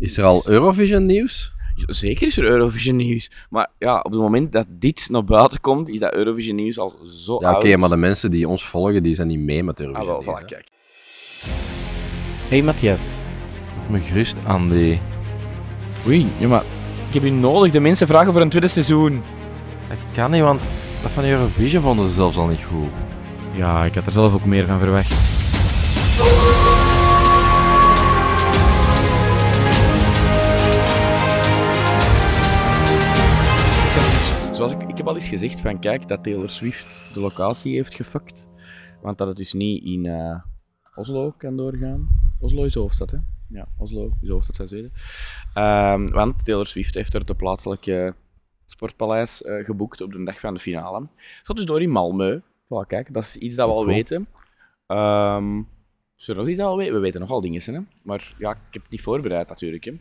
Is er al Eurovision nieuws? Zeker is er Eurovision nieuws. Maar ja, op het moment dat dit naar buiten komt, is dat Eurovision nieuws al zo Ja, oké, maar de mensen die ons volgen, die zijn niet mee met Ah, Eurovision. wel, nieuws, voilà, kijk. Hey Matthias. Me gerust, Andy. Oei, ja, maar ik heb u nodig. De mensen vragen voor een tweede seizoen. Dat kan niet, want dat van Eurovision vonden ze zelfs al niet goed. Ja, ik had er zelf ook meer van verwacht. Zoals ik, ik heb al eens gezegd van kijk dat Taylor Swift de locatie heeft gefuckt. Want dat het dus niet in eh, Oslo kan doorgaan. Oslo is hoofdstad, hè? Ja, Oslo is hoofdstad van Zweden. Ehm, want Taylor Swift heeft er de plaatselijke sportpaleis eh, geboekt op de dag van de finale. Gaat dus door in Malmö. Voilà, kijk, dat is iets dat we al Cool. weten. Ehm, nog iets dat we al weten? We weten nogal dingen, hè? Maar ja, ik heb het niet voorbereid natuurlijk. Hè.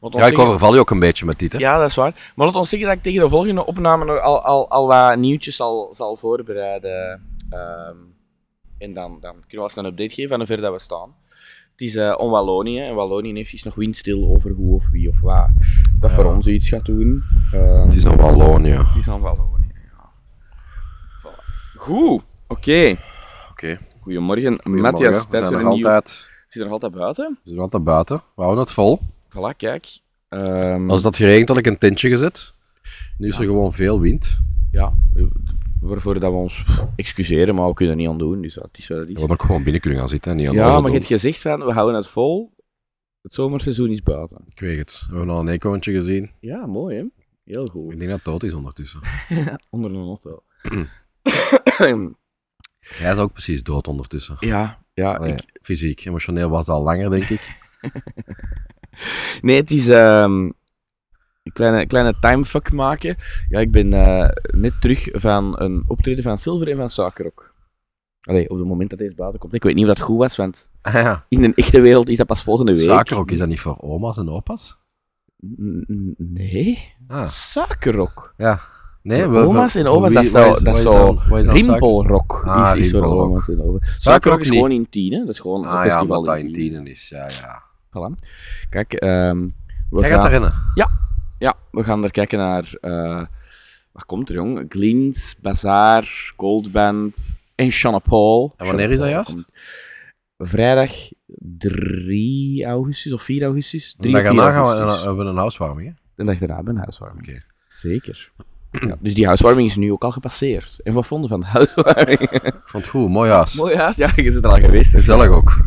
Want Ja, ik zeggen- overval je ook een beetje met dit, hè. ja, dat is waar. Maar laat ons zeggen dat ik tegen de volgende opname nog al, al, al wat nieuwtjes zal, zal voorbereiden. Ehm, en dan, dan kunnen we eens een update geven van hoe ver dat we staan. Het is eh om Wallonië. En Wallonië heeft is nog windstil over hoe of wie of wat dat voor ons iets gaat doen. Het is een Wallonië. het is aan Wallonië, ja. Voilà. Goed, oké. Oké. Goedemorgen, Goedemorgen. Matthias. We zijn nieuw- altijd... Zit er nog altijd buiten? We zijn altijd buiten. We houden het vol. Voilà, kijk. Ehm, Als dat geregend had ik een tentje gezet. Nu is er gewoon veel wind. ja, waarvoor dat we ons excuseren, maar we kunnen er niet aan doen. Dus het is Je is. moet ook gewoon binnen kunnen gaan zitten. en Niet aan Ja, maar je hebt gezegd van, we houden het vol. Het zomerseizoen is buiten. Ik weet het. We hebben al een ecoontje gezien. Ja, mooi hè. Heel goed. Ik denk dat het dood is ondertussen. Onder een auto. Hij is ook precies dood ondertussen. ja, ja. Allee, Ik, Fysiek. Emotioneel was het al langer, denk ik. nee, het is ehm, een kleine, kleine timefuck maken. Ja, ik ben eh, net terug van een optreden van Silver en van Suikerrock. Allee, op het moment dat deze buiten komt. Ik weet niet of dat goed was, want Ah, ja. in een echte wereld is dat pas volgende week. Suikerrok, is dat niet voor oma's en opa's? N- Nee. Ah, Suikerrock. ja. Nee, oma's en opa's, wie- dat wat is- dat wat is wat suiker- Rimpelrock Ah, is, is oma's en opa's. Suikerrock Suikerrock is niet. gewoon in tien, hè. Dat is gewoon een Ah ja, omdat dat in in tien. tienen is. Ja, ja. Voilà. Kijk, ehm we, Jij gaat gaan, daarin. ja, we gaan er kijken naar... eh, wat komt er, jong? Glins, Bazaar, Goldband en Sean Paul. En wanneer is dat juist? komt Vrijdag 3 augustus of 4 augustus. 3 Dan of gaan 4 we, we, augustus. hebben we een housewarming, hè? De dag daarna ben huiswarming. Oké. Zeker. Ja, dus die huiswarming is nu ook al gepasseerd. En wat vonden van de huiswarming? Ik vond het goed, mooi huis. Mooi huis, ja, je zit er al geweest. Gezellig ook.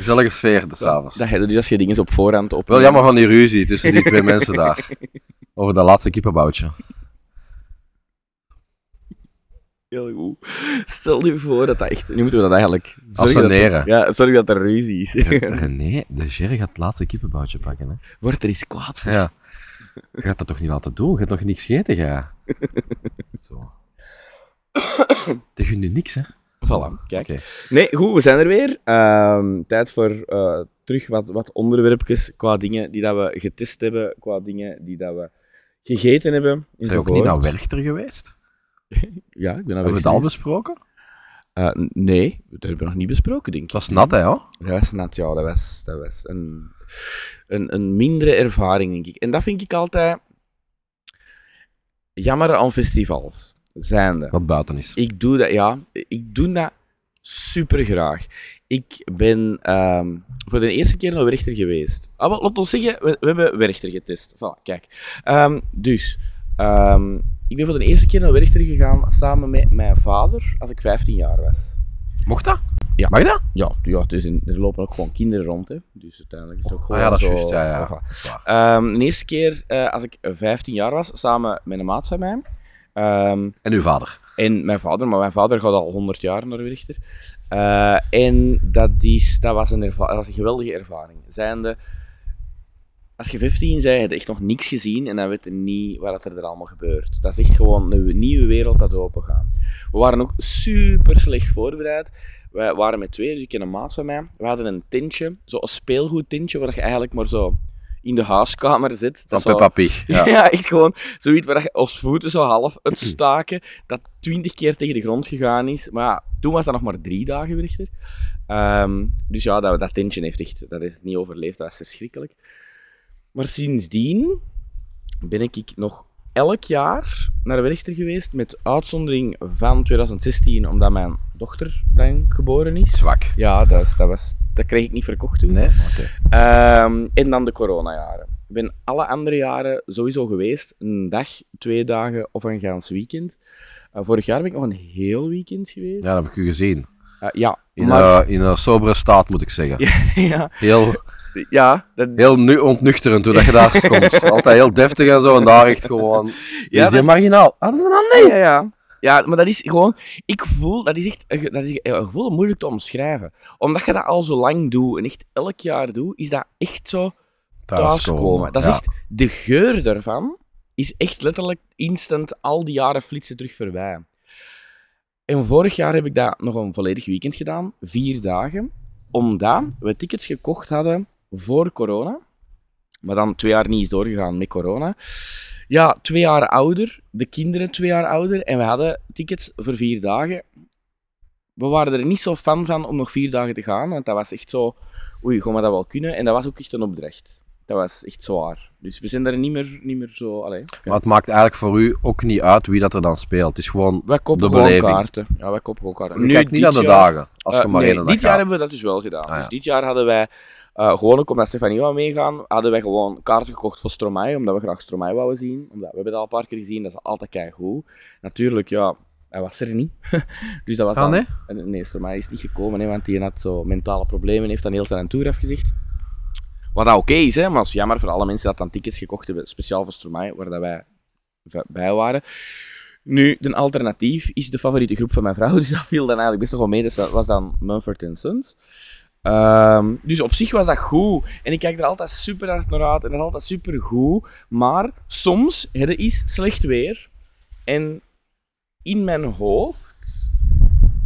Gezellige sfeer des avonds. Dat, je- dus als je dingen op voorhand op. Wel jammer van die ruzie tussen die twee mensen daar. Over dat laatste kippenboutje. Heel goed. Stel je voor dat dat echt. Nu moeten we dat eigenlijk. dat- Asseneren. Ja, zorg dat er ruzie is. René, de Jerry gaat het laatste kippenboutje pakken, hè? Wordt er eens kwaad van. Ja. Je gaat dat toch niet laten doen? Je hebt nog niks gegeten, jij? Zo. Het gun nu niks, hè? Voilà, kijk. Nee, goed, we zijn er weer. Ehm, tijd voor eh, terug wat, wat onderwerpjes qua dingen die dat we getest hebben, qua dingen die dat we gegeten hebben. Zijn je ook niet naar. Werchter geweest? Ja, ik ben naar Hebben we het al besproken? Eh, nee, dat hebben we nog niet besproken, denk ik. Het was nat, hè? hoor. Dat was net, ja, dat was, dat was een, een, een mindere ervaring, denk ik. En dat vind ik altijd jammer aan festivals. Zijnde. Dat buiten is. Ik doe dat, ja, ik doe dat super graag. Ik ben ehm, voor de eerste keer naar Werchter geweest. Ah, wel, laat ons zeggen, we, we hebben Werchter getest. Voilà, kijk. Ehm, dus, ehm, ik ben voor de eerste keer naar Werchter gegaan samen met mijn vader als ik 15 jaar was. Mocht dat? Ja. Mag dat? Ja, ja dus in- er lopen ook gewoon kinderen rond, hè. Dus uiteindelijk is het ook Ah gewoon ja, dat is zo- juist. Ja, ja. voilà. Ehm, de eerste keer eh, als ik 15 jaar was, samen met een maat van mij. Ehm, En uw vader? en mijn vader, maar mijn vader gaat al 100 jaar naar Werchter. Eh, en dat, is, dat, was een dat was een geweldige ervaring. Zijnde, als je 15 bent, heb je echt nog niks gezien en dan weet je niet wat er, er allemaal gebeurt. Dat is echt gewoon een nieuwe wereld dat open gaat. We waren ook super slecht voorbereid. Wij waren met twee, dus ik en een maat van mij. We hadden een tintje, zo'n speelgoedtintje, waar je eigenlijk maar zo in de huiskamer zit. Van Dat Peppa Pig. ja. Ja. echt gewoon zoiets waar je als voeten zo half uitstaken, dat twintig keer tegen de grond gegaan is. Maar ja, Toen was dat nog maar drie dagen, Richter. Ehm, dus ja, dat, dat tentje heeft echt dat heeft niet overleefd. Dat was verschrikkelijk. Maar sindsdien ben ik nog elk jaar naar Werchter geweest, met uitzondering van 2016, omdat mijn dochter dan geboren is. Zwak. Ja, dat, is, dat, was, dat kreeg ik niet verkocht toen. Nee? Ehm, en dan de coronajaren. Ik ben alle andere jaren sowieso geweest. Een dag, twee dagen of een gans weekend. Eh, vorig jaar ben ik nog een heel weekend geweest. Ja, dat heb ik u gezien. Eh, ja, In, maar... in een sobere staat, moet ik zeggen. ja, Heel, ja, dat, heel nu ontnuchterend hoe dat je daar komt. Altijd heel deftig en zo, en daar echt gewoon... Ja, marginaal. Ah, dat is een ander. Ja, ja. Ja, maar dat is gewoon... Ik voel... Dat is echt een- dat is een gevoel moeilijk te omschrijven. Omdat je dat al zo lang doet en echt elk jaar doet, is dat echt zo thuiskomen. Dat is Ja. echt... De geur daarvan is echt letterlijk instant al die jaren flitsen terug voorbij. En vorig jaar heb ik dat nog een volledig weekend gedaan. Vier dagen. Omdat we tickets gekocht hadden voor corona. Maar dan twee jaar niet is doorgegaan met corona. Ja, twee jaar ouder. De kinderen twee jaar ouder. En we hadden tickets voor vier dagen. We waren er niet zo fan van om nog vier dagen te gaan. Want dat was echt zo... Oei, gaan we dat wel kunnen? En dat was ook echt een opdracht. Dat was echt zwaar. Dus we zijn daar niet meer, niet meer zo... Allee, Maar het maakt eigenlijk voor u ook niet uit wie dat er dan speelt. Het is gewoon... wij kopen de gewoon beleving. kaarten. Ja, wij kopen gewoon kaarten. Nu, niet naar de dagen, als je Eh, maar nee, één dag dit jaar gaat. hebben we dat dus wel gedaan. Ah, ja. Dus dit jaar hadden wij, eh, gewoon ook omdat Stefanie wou meegaan, hadden wij gewoon kaarten gekocht voor Stromae, omdat we graag Stromae wouden zien. Omdat, we hebben dat al een paar keer gezien, dat is altijd keigoed. Natuurlijk, ja, hij was er niet. dus dat was Ah, nee? Eh, Nee, Stromae is niet gekomen, hè, want die had zo mentale problemen, heeft dan heel zijn tour afgezegd. Wat dat oké is, hè, maar het is jammer voor alle mensen dat dan tickets gekocht hebben, speciaal voor Stromae, waar dat wij bij waren. Nu, de alternatief is de favoriete groep van mijn vrouw, dus dat viel dan eigenlijk best nog wel mee. Dus dat was dan Mumford Sons. Ehm, dus op zich was dat goed. En ik kijk er altijd super hard naar uit en dat is altijd super goed. Maar soms je iets slecht weer. En in mijn hoofd,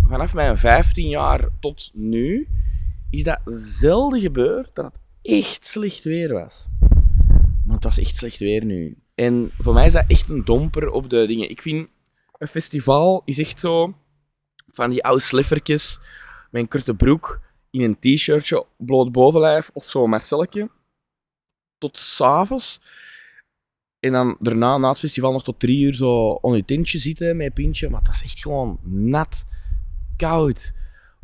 vanaf mijn 15 jaar tot nu, is dat zelden gebeurd dat het echt slecht weer was. Maar het was echt slecht weer nu. En voor mij is dat echt een domper op de dingen. Ik vind, een festival is echt zo van die oude sliffertjes met een korte broek in een t-shirtje, bloot bovenlijf of zo, Marcelletje. Tot s'avonds. En dan daarna, na het festival, nog tot drie uur zo onder je tentje zitten met een pintje. Maar het was echt gewoon nat, koud.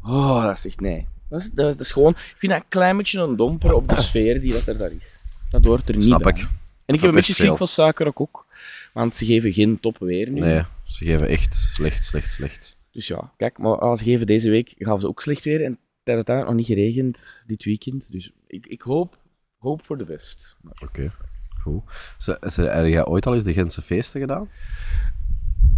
Oh, dat is echt nee. Dat is, dat, is gewoon, ik vind dat een klein beetje een domper op de sfeer die dat er daar is. Dat hoort er niet Snap bij. ik. En ik heb een beetje schrik van suiker ook, ook. Want ze geven geen top weer nu. Nee, ze geven echt slecht, slecht, slecht. Dus ja, kijk, maar als ze geven deze week, gaven ze ook slecht weer. En het heeft uiteindelijk nog niet geregend dit weekend. Dus ik, ik hoop, hoop voor de best. Oké, goed. Heb jij ooit al eens de Gentse feesten gedaan?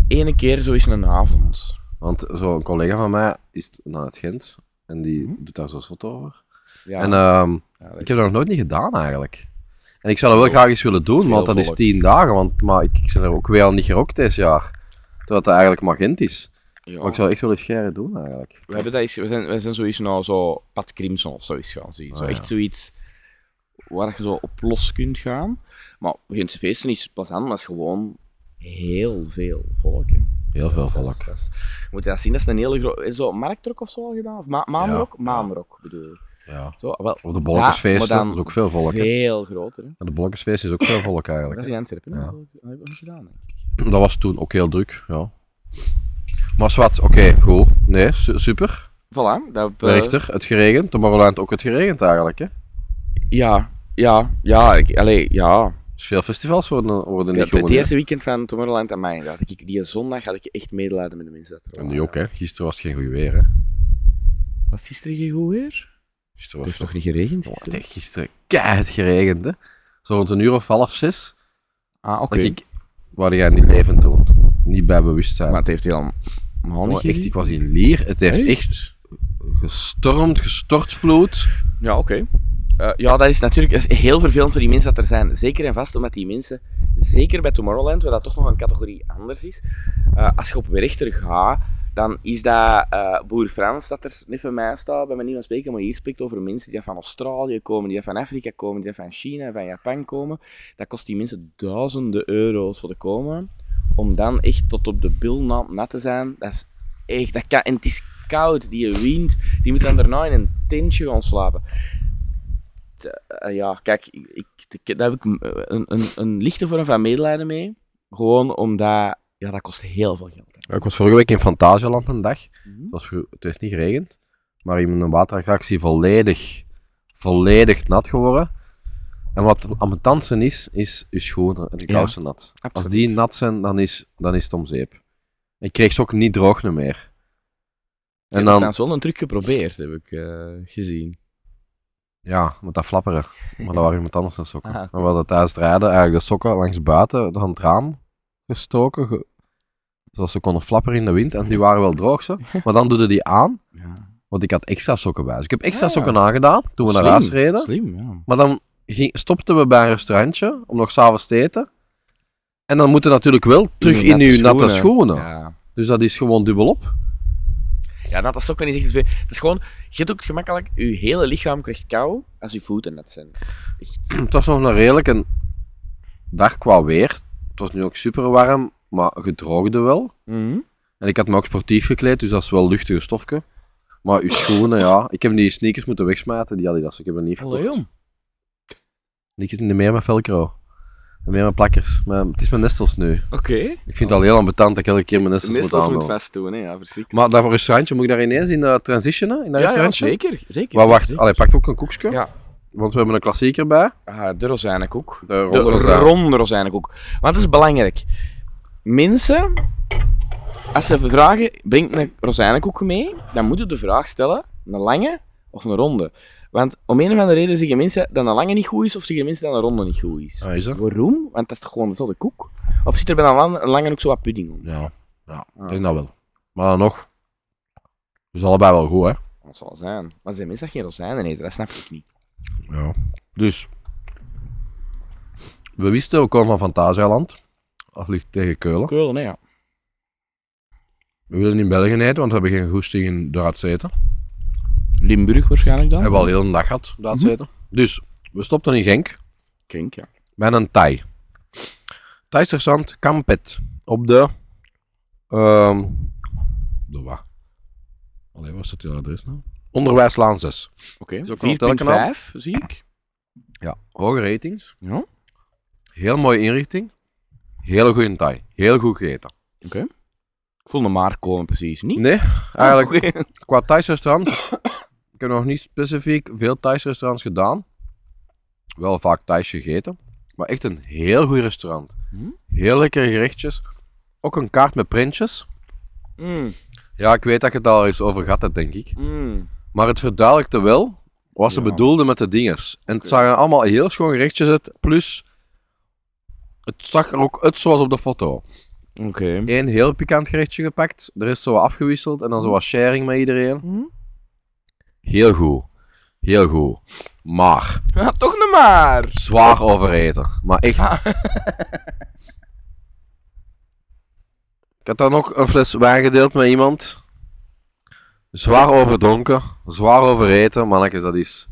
Ene keer zo is een avond. Want zo'n collega van mij is naar het Gent en die doet daar zo'n foto over. Ja, En ehm, ja, dat ik heb dat nog nooit niet gedaan eigenlijk. En ik zou dat wel graag eens willen doen, veel want dat is tien dagen. Want, maar ik, ik ben er ook weer al niet gerokt dit jaar. Terwijl het eigenlijk maar Gent is. ja. Maar ik zou echt wel eens scheren doen eigenlijk. we, hebben dat eens, we, zijn, we zijn zoiets nou zo Pat Crimson of zoiets gaan zien. Zo Ah, ja. echt zoiets waar je zo op los kunt gaan. Maar Gentse feesten is pas aan, maar is gewoon heel veel volk. hè. Heel veel Dat is- volk. dat is- je moet dat zien, dat is een hele grote... Zo marktrok of zo al gedaan? Of ma maanrok? Ja. Maanrok bedoel ik. Ja. Zo, wel, Of de dan dat is ook veel volk. hè. Veel groter. Hè. En de bolletjesfeest is ook veel volk Dat eigenlijk. is in Antwerpen. hè. Ja. Dat gedaan, denk ik. Dat was toen ook heel druk, ja. Maar zwart, oké, goed. Nee, su- super. Voilà. Dat, eh, Werchter, het geregend. Tomorrowland ook het geregend eigenlijk, hè. ja, ja, ja. Ik, allee, ja. Dus veel festivals worden, worden Ja, niet het gewoon. eerste weekend van Tomorrowland aan mij. Ik, die zondag had ik echt medelijden met de mensen. Dat En nu ook, hè. Gisteren was het geen goed weer, hè. Was gisteren geen goed weer? Gisteren Het was heeft toch niet geregend? Oh, gisteren? het heeft gisteren keihard geregend, hè. Zo rond een uur of half zes. Ah, oké. Dat ik, waar jij niet levend toen. Niet bij bewustzijn. Maar het heeft helemaal niet Maar echt, ik was in Lier. Het heeft echt gestormd, gestortvloed. Ja, oké. Eh, ja, dat is natuurlijk heel vervelend voor die mensen dat er zijn. Zeker en vast omdat die mensen, zeker bij Tomorrowland, waar dat toch nog een categorie anders is, eh, als je op Werchter gaat, dan is dat eh, Boer Frans dat er net bij mij staat, bij niet van spreken, maar hier spreekt over mensen die van Australië komen, die van Afrika komen, die van China, van Japan komen. Dat kost die mensen duizenden euro's voor te komen. Om dan echt tot op de bil na- nat te zijn, dat is echt, dat kan, en het is koud, die wind, die moet dan daarna in een tentje gaan slapen. T- eh, ja, kijk, ik, ik, daar heb ik eh, een, een, een lichte vorm van medelijden mee. Gewoon omdat, ja, dat kost heel veel geld. Ja, Ik was vorige week in Fantasialand een dag. Mhm. Het, was, het is niet geregend, maar in een waterattractie volledig, volledig nat geworden. En wat dansen is, is je schoenen en je Ja, kousen nat. Als die nat zijn, dan is, dan is het om zeep. Ik kreeg ze ook niet droog meer. En dan... wel een truc geprobeerd, heb ik eh, gezien. Ja, met dat flapperen. Maar dat waren iemand anders dan sokken. Ah, we hadden tijdens het rijden eigenlijk de sokken langs buiten aan het raam gestoken. ge- Zodat ze konden flapperen in de wind. En die waren wel droog zo. Maar dan doe die aan. Ja. Want ik had extra sokken bij. Dus ik heb extra Ah. sokken aangedaan toen we naar huis reden. Slim, ja. Maar dan ging, stopten we bij een restaurantje om nog s'avonds te eten. En dan moeten natuurlijk wel terug in, uw natte schoenen. Ja. Dus dat is gewoon dubbelop. Ja, sokken is echt veel. Het is gewoon, je hebt ook gemakkelijk, je hele lichaam krijgt kou als je voeten nat zijn. Dat is echt... Het was nog een redelijke dag qua weer. Het was nu ook super warm, maar gedroogde wel. Mhm. En ik had me ook sportief gekleed, dus dat is wel luchtige stofje. Maar uw schoenen, ja. Ik heb die sneakers moeten wegsmijten, die Adidas. Ik heb er niet Allee, verkocht. jong. Die is niet meer met velcro. Meer met plakkers. Maar het is mijn nestels nu. Oké. Ik vind het al heel ambetant dat ik elke keer mijn nestels moet Nestels moet aandoen. vast doen, hè. Ja, verschrikkelijk. Maar dat restaurantje, moet ik daar ineens in uh, transitionen? In dat Ja, ja, zeker. zeker Maar wacht, zeker. allee, pak ook een koekje. Ja. Want we hebben een klassieker bij. Ah, de rozijnenkoek. De De ronde rozijn. ronde rozijnenkoek. Want dat is belangrijk. Mensen, als ze vragen, brengt een rozijnenkoek mee, dan moeten de vraag stellen, een lange of een ronde. Want om een of andere reden zeggen mensen dat een lange niet goed is, of zeggen mensen dat een ronde niet goed is. Ah, is dat? Waarom? Want dat is toch gewoon dezelfde koek? Of zit er bij een, lang- een lange ook zo wat pudding om? Ja, ja Ah. ik denk dat wel. Maar dan nog. Dus allebei wel goed, hè? Dat zal zijn. Maar zijn mensen dat geen rozijnen eten? Dat snap ik niet. Ja. Dus. We wisten, we komen van Fantasialand. Dat ligt tegen Keulen. Nee, ja. We willen in België eten, want we hebben geen goesting in Duits eten. Limburg waarschijnlijk dan? We hebben al heel een dag gehad, Duits eten. Dus, we stopten in Genk. Kink, ja. Bij een Thai. Thais restaurant Kampet. Op de... ehm op de wat? Allee, waar staat die adres nou? Onderwijslaan 6. Oké, hotelkanaal? 4.5 zie ik. Ja, hoge ratings. Ja, Heel mooie inrichting. Hele goede Thai. Heel goed gegeten. oké. Ik voel me maar komen precies, niet? Nee, eigenlijk Oké. qua Thais restaurant. Ik heb nog niet specifiek veel Thais restaurants gedaan. Wel vaak Thais gegeten. Maar echt een heel goed restaurant. Hm? Heel lekkere gerechtjes. Ook een kaart met printjes. Mm, Ja, ik weet dat je het al eens over gehad hebt, denk ik. mm. Maar het verduidelijkte wel wat ze Ja. bedoelden met de dinges. En het Oké. zagen allemaal heel schoon gerechtjes uit. Plus, het zag er ook uit zoals op de foto. Oké. Eén heel pikant gerechtje gepakt. Er is zo afgewisseld en dan zo wat sharing met iedereen. Heel goed. Heel goed. Maar, Ja, toch nog maar. zwaar overeten. Maar echt. Ik had dan ook een fles wijn gedeeld met iemand. Zwaar overdronken. Zwaar overeten. Mannetjes, dat is...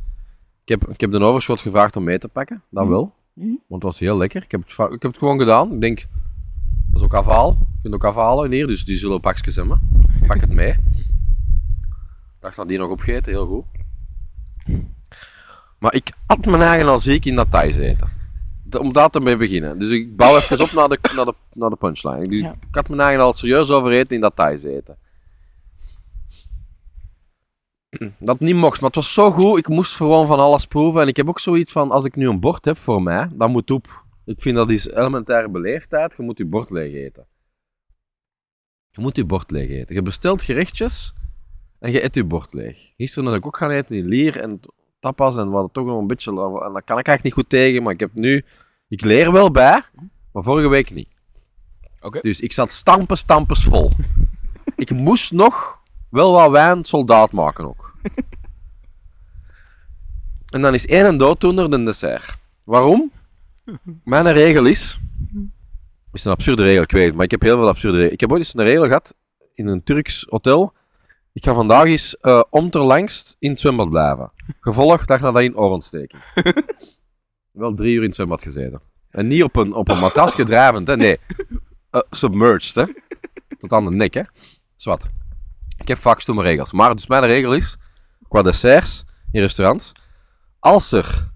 Ik heb, ik heb de overschot gevraagd om mee te pakken. Dat Mhm. wel. Mhm. Want het was heel lekker. Ik heb het, ik heb het gewoon gedaan. Ik denk... Dat is ook afhaal. Je kunt ook afhalen hier. Dus die zullen pakjes hebben. Pak het mee. Ik dacht dat die nog opgeten. Heel goed. Maar ik had mijn eigen al ziek in dat Thais eten. Om daar te mee beginnen. Dus ik bouw even op naar de, naar de, naar de punchline. Dus Ja. ik had mijn eigen al serieus over eten in dat Thais eten. Dat niet mocht, maar het was zo goed. Ik moest gewoon van alles proeven. En ik heb ook zoiets van, als ik nu een bord heb voor mij, dan moet op. Ik vind dat is elementaire beleefdheid. Je moet je bord leeg eten. Je moet je bord leeg eten. Je bestelt gerechtjes en je eet je bord leeg. Gisteren ben ik ook gaan eten in Lier en tapas en we hadden toch nog een beetje... En dat kan ik eigenlijk niet goed tegen, maar ik heb nu... Ik leer wel bij, maar vorige week niet. Oké. Dus ik zat stampen, stampers vol. ik moest nog wel wat wijn soldaat maken ook. en dan is één en dooddoener de dessert. Waarom? Mijn regel is... is een absurde regel, ik weet het, maar ik heb heel veel absurde regels. Ik heb ooit eens een regel gehad in een Turks hotel. Ik ga vandaag eens eh omterlangst in het zwembad blijven. Gevolg, dag nadat in oorontsteking. Wel drie uur in het zwembad gezeten. En niet op een, op een matrasje drijvend, hè. Nee. Eh, submerged, hè. Tot aan de nek, hè. Zwat. Ik heb vaak stomme regels. Maar dus mijn regel is, qua desserts in restaurants, als er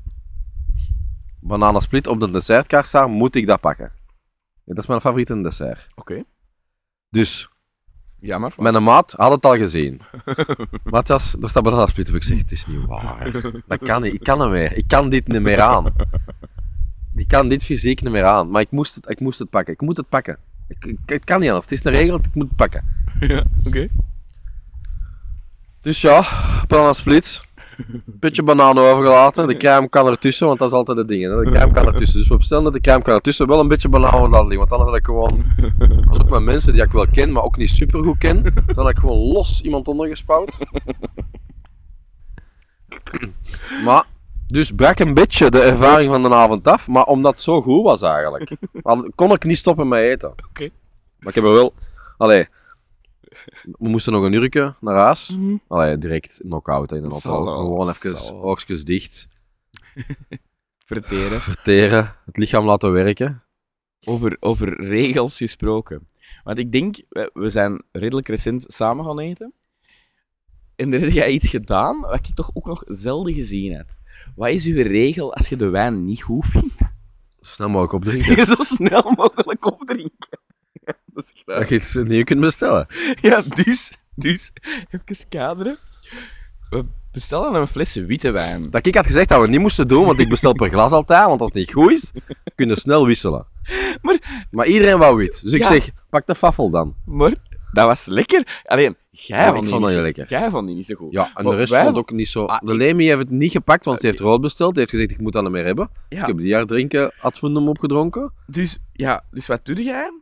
bananensplit op de dessertkaart staat, moet ik dat pakken. Ja, dat is mijn favoriete dessert. Oké. Dus Jammer. mijn maat had het al gezien. Matthias, er staat bananensplit op. Ik zeg, het is niet waar. Dat kan niet. Ik kan niet meer. Ik kan dit niet meer aan. Ik kan dit fysiek niet meer aan. Maar ik moest het, ik moest het pakken. Ik moet het pakken. Ik, ik- het kan niet anders. Het is een regel, ik moet het pakken. ja, oké. Dus ja, bananensplit. Beetje banaan overgelaten. De crème kan ertussen, want dat is altijd de ding. Hè. De crème kan ertussen. Dus we bestellen dat de crème kan ertussen. Wel een beetje banaan laten liggen. Want anders had ik gewoon... Als ook met mensen die ik wel ken, maar ook niet super goed ken. Dan had ik gewoon los iemand ondergespouwd. maar... Dus brak een beetje de ervaring van de avond af. Maar omdat het zo goed was eigenlijk. kon ik niet stoppen met eten. Oké. Maar ik heb er wel... Allee... We moesten nog een uurtje naar huis. Allee, direct knock-out in een auto. Gewoon even oogstjes dicht. Verteren. Verteren. Het lichaam laten werken. Over, over regels gesproken. Want ik denk, we we zijn redelijk recent samen gaan eten. En er heb jij iets gedaan wat ik toch ook nog zelden gezien heb. Wat is uw regel als je de wijn niet goed vindt? Zo snel mogelijk opdrinken. Zo snel mogelijk opdrinken. Ja, dat is. Dat je iets nieuw kunt bestellen. Ja, dus, dus, even kaderen. We bestellen een fles witte wijn. Dat ik had gezegd dat we het niet moesten doen, want ik bestel per glas altijd. Want als het niet goed is, kun je snel wisselen. Maar- maar iedereen wou wit. Dus ik Ja. zeg, pak de faffel dan. Maar dat was lekker. Alleen, jij vond die vond dat niet. Jij vond die niet zo goed. Ja, en Maar de rest wij- vond ook niet zo... Ah, de ik- Lemi heeft het niet gepakt, want ze heeft rood besteld. Die heeft gezegd, ik moet dat niet meer hebben. Ja, Ik heb die jaar drinken ad fundum opgedronken. dus, ja, dus wat doe jij?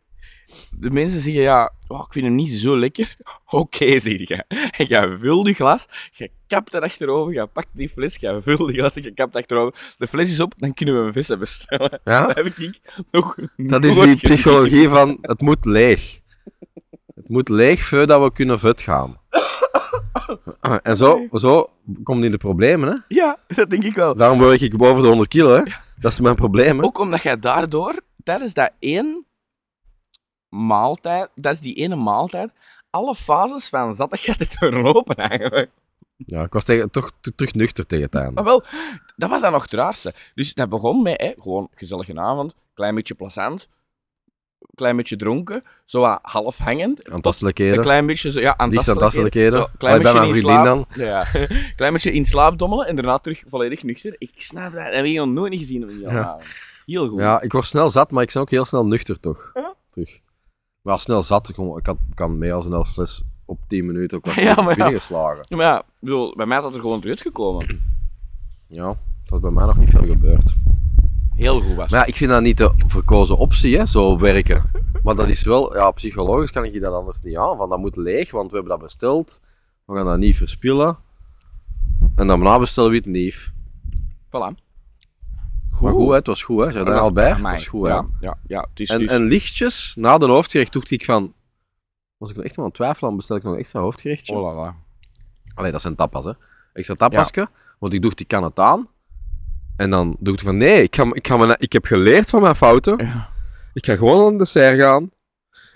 De mensen zeggen, ja, oh, ik vind hem niet zo lekker. Oké, zeg je. En jij vult je glas, je kapt dat achterover, je pakt die fles, je vult die glas, je kapt achterover. De fles is op, dan kunnen we een vissen bestellen. Ja? Dat heb ik nog Dat is die psychologie van, het moet leeg. Het moet leeg voordat we kunnen vet gaan. En zo, zo komt in de problemen, hè. Ja, dat denk ik wel. Daarom word ik boven de 100 kilo, hè. Dat is mijn probleem, hè. Ook omdat jij daardoor, tijdens dat één maaltijd, dat is die ene maaltijd, alle fases van zattigheid hebt doorlopen eigenlijk. Ja, ik was tegen, toch terug nuchter tegen het einde. Maar wel, dat was dan nog het raarste. Dus dat begon met, hè, gewoon gezellige avond, klein beetje plezant, klein beetje dronken, zo wat half hangend. Een Aantastelijkheden. klein beetje zo, ja, aantastelijkheden. Zo, Allee, bij mijn vriendin slaap, Ja, klein beetje in slaap dommelen en daarna terug volledig nuchter. Ik snap dat, dat heb ik nog nooit niet gezien op die Ja. avond. Heel goed. Ja, ik word snel zat, maar ik ben ook heel snel nuchter, toch. Ja. Terug. Maar snel zat, ik, ik had, kan meer als een half fles op 10 minuten ook wel Ja, maar ja. binnengeslagen. Ja, maar ja, bedoel, bij mij had dat er gewoon eruit gekomen. Ja, dat is bij mij nog niet veel gebeurd. Heel goed was. Maar ja, ik vind dat niet de verkozen optie, hè, zo werken. Maar dat is wel, ja, psychologisch kan ik je dat anders niet aan. Van dat moet leeg, want we hebben dat besteld. We gaan dat niet verspillen. En dan na bestellen we het nieuw. Voilà. Maar goed, hè, het was goed, hè. Jardin Albert, het was goed, hè. Ja, ja, ja. Het is En, dus... en lichtjes, na de hoofdgerecht, dacht ik van... Was ik nog echt aan het twijfelen, dan bestel ik nog een extra hoofdgerechtje. Oh la la. Allee, dat zijn tapas, hè. Extra tapasje. Want ik dacht, ik kan het aan. En dan dacht ik van, nee, ik, ga, ik, ga mijn, ik heb geleerd van mijn fouten. Ja. Ik ga gewoon aan de dessert gaan.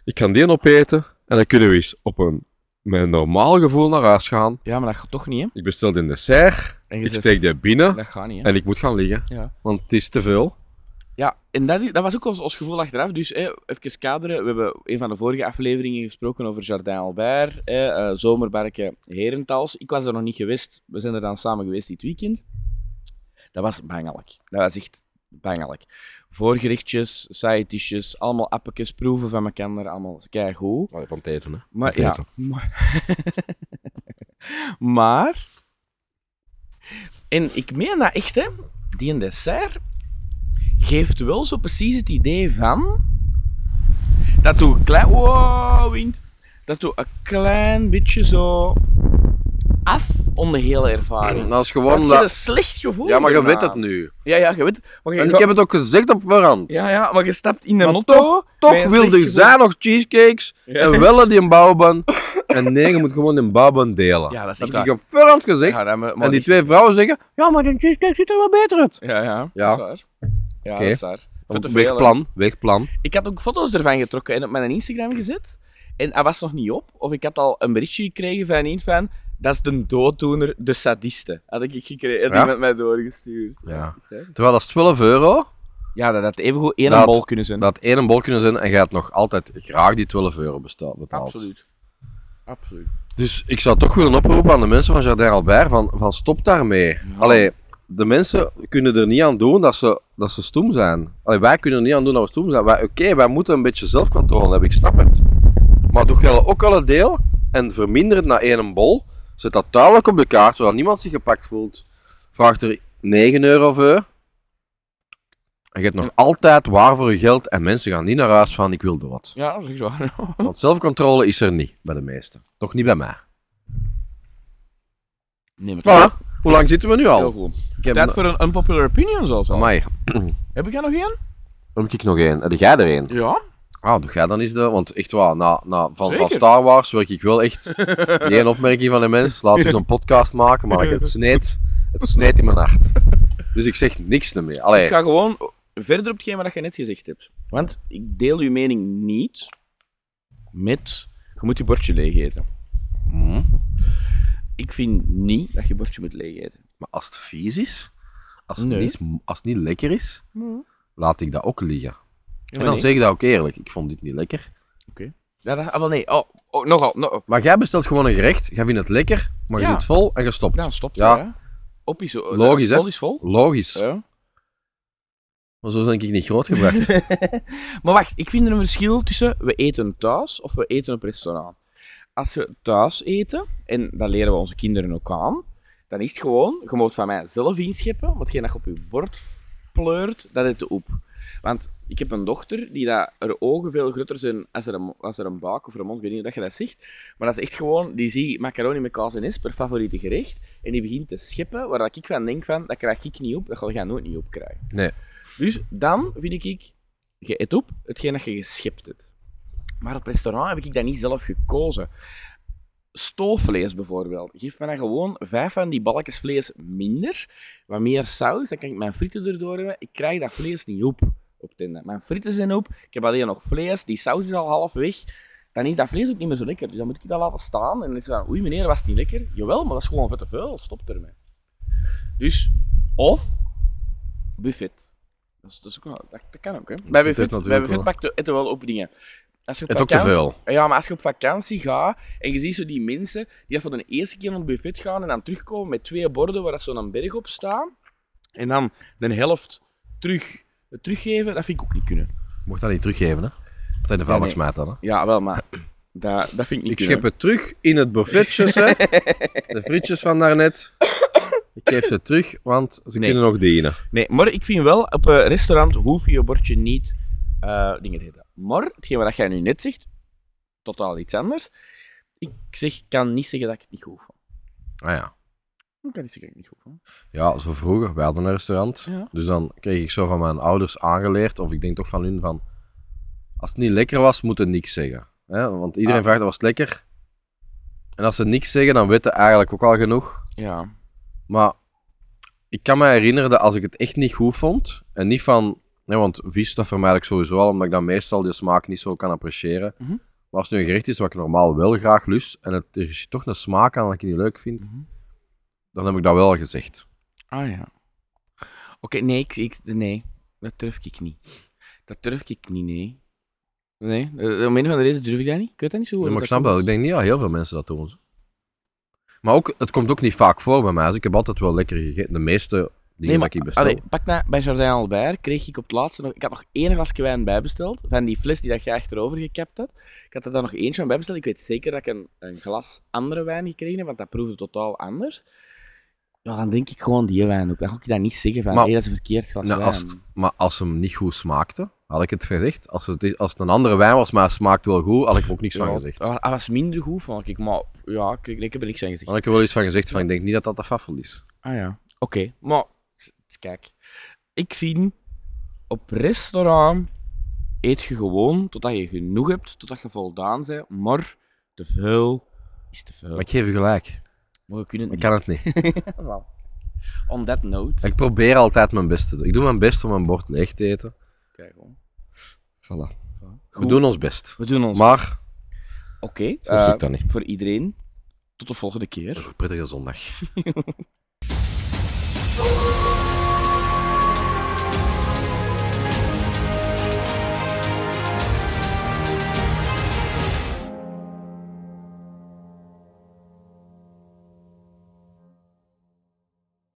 Ik ga die opeten. En dan kunnen we eens op een, met een normaal gevoel naar huis gaan. ja, maar dat gaat toch niet, hè? Ik bestel de dessert. En je Ik zegt, steek die binnen. Dat gaat niet, hè? En ik moet gaan liggen. Ja. Want het is te veel. Ja, en dat, dat was ook ons, ons gevoel achteraf. Dus hè, even kaderen. We hebben een van de vorige afleveringen gesproken over Jardin Albert, hè, eh, Zomerbarken Herentals. Ik was er nog niet geweest. We zijn er dan samen geweest dit weekend. Dat was bangelijk. Dat was echt bangelijk. Voorgerechtjes, side allemaal appetjes, proeven van elkaar, allemaal keigoed. Allee, van het eten, hè. Maar ja. het eten. Maar, maar. En ik meen dat echt, hè. Die een dessert geeft wel zo precies het idee van. Dat doe een klein. Wow, wind. Dat doe een klein beetje zo. af om de hele ervaring. Dat is gewoon dat... een slecht gevoel. Ja, maar je weet het nu. Ja, ja, je weet het. Maar je, En ik heb het ook gezegd op voorhand. ja, ja, maar je stapt in een Maar auto. toch, toch wilde zijn nog cheesecakes. Ja. En wel die een bouwban. en nee, je moet gewoon een bouwban delen. Ja, dat is heb echt ik op voorhand gezegd. Ja, dat, en die twee vrouwen zeggen, ja, maar die cheesecake ziet er wel beter uit. Ja, ja. Ja. Dat is waar. Ja, Oké. dat is waar. Wegplan, wegplan. Ik had ook foto's ervan getrokken en op mijn Instagram gezet. En hij was nog niet op, of ik had al een berichtje gekregen van een van, dat is de dooddoener, de sadiste. Had ik gekregen, had Ja? iemand mij doorgestuurd. Ja. Terwijl dat is 12 euro. Ja, dat had evengoed één Dat- bol kunnen zijn. Dat één bol kunnen zijn en je hebt nog altijd graag die 12 euro betaald. Absoluut. Absoluut. Dus ik zou toch willen oproepen aan de mensen van Jardin Albert van, van stop daarmee. Allee, de mensen kunnen er niet aan doen dat ze, dat ze stoem zijn. Allee, wij kunnen er niet aan doen dat we stoem zijn. Wij- Oké, wij moeten een beetje zelfcontrole hebben, ik snap het. Maar doe jij ook al een deel en verminder het naar één bol. Zet dat duidelijk op de kaart, zodat niemand zich gepakt voelt. Vraag er 9 euro voor. En je hebt nog altijd waar voor je geld en mensen gaan niet naar huis van ik wil dood. Ja, dat is echt waar. Want zelfcontrole is er niet bij de meesten. Toch niet bij mij. Nee, maar Voilà. Hoe lang zitten we nu Heel al? goed. Ik heb Tijd voor een unpopular opinion, zoals al. Amai, Heb ik er nog één? heb ik nog één. Heb jij er één? Ja. Ah, doe jij dan eens de... Want echt waar, na, na, van, van. Star Wars werk ik wel echt... Geen opmerking van de mens. Laten we zo'n podcast maken, maar het sneed, het sneed in mijn hart. Dus ik zeg niks meer. Allee, Ik ga gewoon verder op hetgeen wat je net gezegd hebt. Want ik deel uw mening niet met... Je moet je bordje leeg eten. hm, Ik vind niet dat je bordje moet leeg eten. maar als het vies is, als het, Nee. niet, als het niet lekker is, laat ik dat ook liggen. Ja, En dan nee. zeg ik dat ook eerlijk. Ik vond dit niet lekker. Ja, dat, ah, wel nee. Oh, oh, nogal. No, Maar jij bestelt gewoon een gerecht, jij vindt het lekker, maar je Ja. zit vol en je stopt. dan stopt Ja. ja. ja. Op is zo. Logisch, hè? Vol is vol. Logisch. Ja. Maar zo ben ik niet grootgebracht. Maar wacht, ik vind er een verschil tussen we eten thuis of we eten op restaurant. Als we thuis eten, en dat leren we onze kinderen ook aan, dan is het gewoon, je moet van mij zelf inscheppen, dat je op je bord pleurt, dat eet je op. Want ik heb een dochter die dat, haar ogen veel groter zijn als er, een, als er een buik of een mond, ik weet niet dat je dat zegt, maar dat is echt gewoon, die ziet macaroni met kaas en is per favoriete gerecht, en die begint te scheppen, waar dat ik van denk van, dat krijg ik niet op, dat ga jij nooit niet opkrijgen. Nee. Dus dan vind ik, je eet op hetgeen dat je geschept hebt. Maar op restaurant heb ik dat niet zelf gekozen. Stoofvlees bijvoorbeeld. Geef me dan gewoon vijf van die balkjes vlees minder. Wat meer saus, dan kan ik mijn frieten erdoor hebben. Ik krijg dat vlees niet op. op het. Mijn frieten zijn op. Ik heb alleen nog vlees. Die saus is al half weg. Dan is dat vlees ook niet meer zo lekker. Dus dan moet ik dat laten staan. En dan is het van, oei meneer, was het niet lekker? Jawel, maar dat is gewoon vet te veel. Stop ermee. Dus, of buffet. Dat, is, dat, is ook wel, dat, dat kan ook, hè. Bij buffet, bij buffet pakt je eten wel op dingen. Als je op Het ook te vakantie- veel. Ja, maar als je op vakantie gaat en je ziet zo die mensen die dat voor de eerste keer naar het buffet gaan en dan terugkomen met twee borden waar zo'n berg op staat en dan de helft terug, teruggeven, dat vind ik ook niet kunnen. Mocht dat niet teruggeven, hè? Wat in de smijt dan, hè? Ja, wel, maar dat, dat vind ik niet Ik kunnen. schep het terug in het buffetjes, hè? De frietjes van daarnet. Ik geef ze terug, want ze Nee. kunnen nog dienen. Nee, maar ik vind wel, op een restaurant hoef je je bordje niet eh, dingen te eten. Maar, hetgeen wat jij nu net zegt, totaal iets anders. Ik zeg, kan niet zeggen dat ik het niet goed vond. Ah ja. Ik kan niet ik goed vond. Ja, zo vroeger, wij hadden een restaurant. Ja. Dus dan kreeg ik zo van mijn ouders aangeleerd, of ik denk toch van hun van... Als het niet lekker was, moet het niks zeggen. Hè? Want iedereen Ah. vraagt, was het lekker? En als ze niks zeggen, dan weten eigenlijk ook al genoeg. Ja. Maar ik kan me herinneren dat als ik het echt niet goed vond, en niet van... Nee, want vies, dat vermijd ik sowieso al, omdat ik dan meestal die smaak niet zo kan appreciëren. Mhm. Maar als het nu een gerecht is wat ik normaal wel graag lust, en het, er is toch een smaak aan dat ik niet leuk vind, Mhm. Dan heb ik dat wel gezegd. Ah ja. Oké, nee, ik, ik, nee, dat durf ik niet. Dat durf ik niet, nee. Nee, eh, om een of andere reden durf ik dat niet. Ik weet dat niet zo goed. Nee, maar ik snap dat. komt. Ik denk niet dat heel veel mensen dat doen. Maar ook, het komt ook niet vaak voor bij mij. Dus ik heb altijd wel lekker gegeten. De meeste dingen Nee, maar ik bestel. allee, pak nou, bij Jardin Albert kreeg ik op het laatste nog... Ik had nog één glasje wijn bijbesteld, van die fles die dat je achterover gekapt had. Ik had er dan nog eentje van bijbesteld. Ik weet zeker dat ik een, een glas andere wijn gekregen heb, want dat proefde totaal anders. Ja, dan denk ik gewoon die wijn op. Dan ga ik dat niet zeggen van, Maar- dat is een verkeerd glas Nou, wijn. als het- maar als hem niet goed smaakte, had ik het gezegd. Als het, als het een andere wijn was, maar het smaakt wel goed, had ik er ook niks van gezegd. Hij was- minder goed, vond ik. Maar ja, ik, ik heb er niks aan gezegd. Had ik er wel iets van gezegd van, ik denk niet dat dat de faffel is. Ah ja, oké. Maar, kijk. Ik vind, op restaurant eet je gewoon totdat je genoeg hebt, totdat je voldaan bent. Maar te veel is te veel. Maar ik geef je gelijk. Maar we kunnen Ik kan het niet. niet. Wel. On that note. Ik probeer altijd mijn best te doen. Ik doe mijn best om mijn bord leeg te eten. Kijk gewoon. Voilà. We doen ons best. We doen ons. Maar Oké, eh, lukt dat niet. voor iedereen. Tot de volgende keer. Prettige zondag.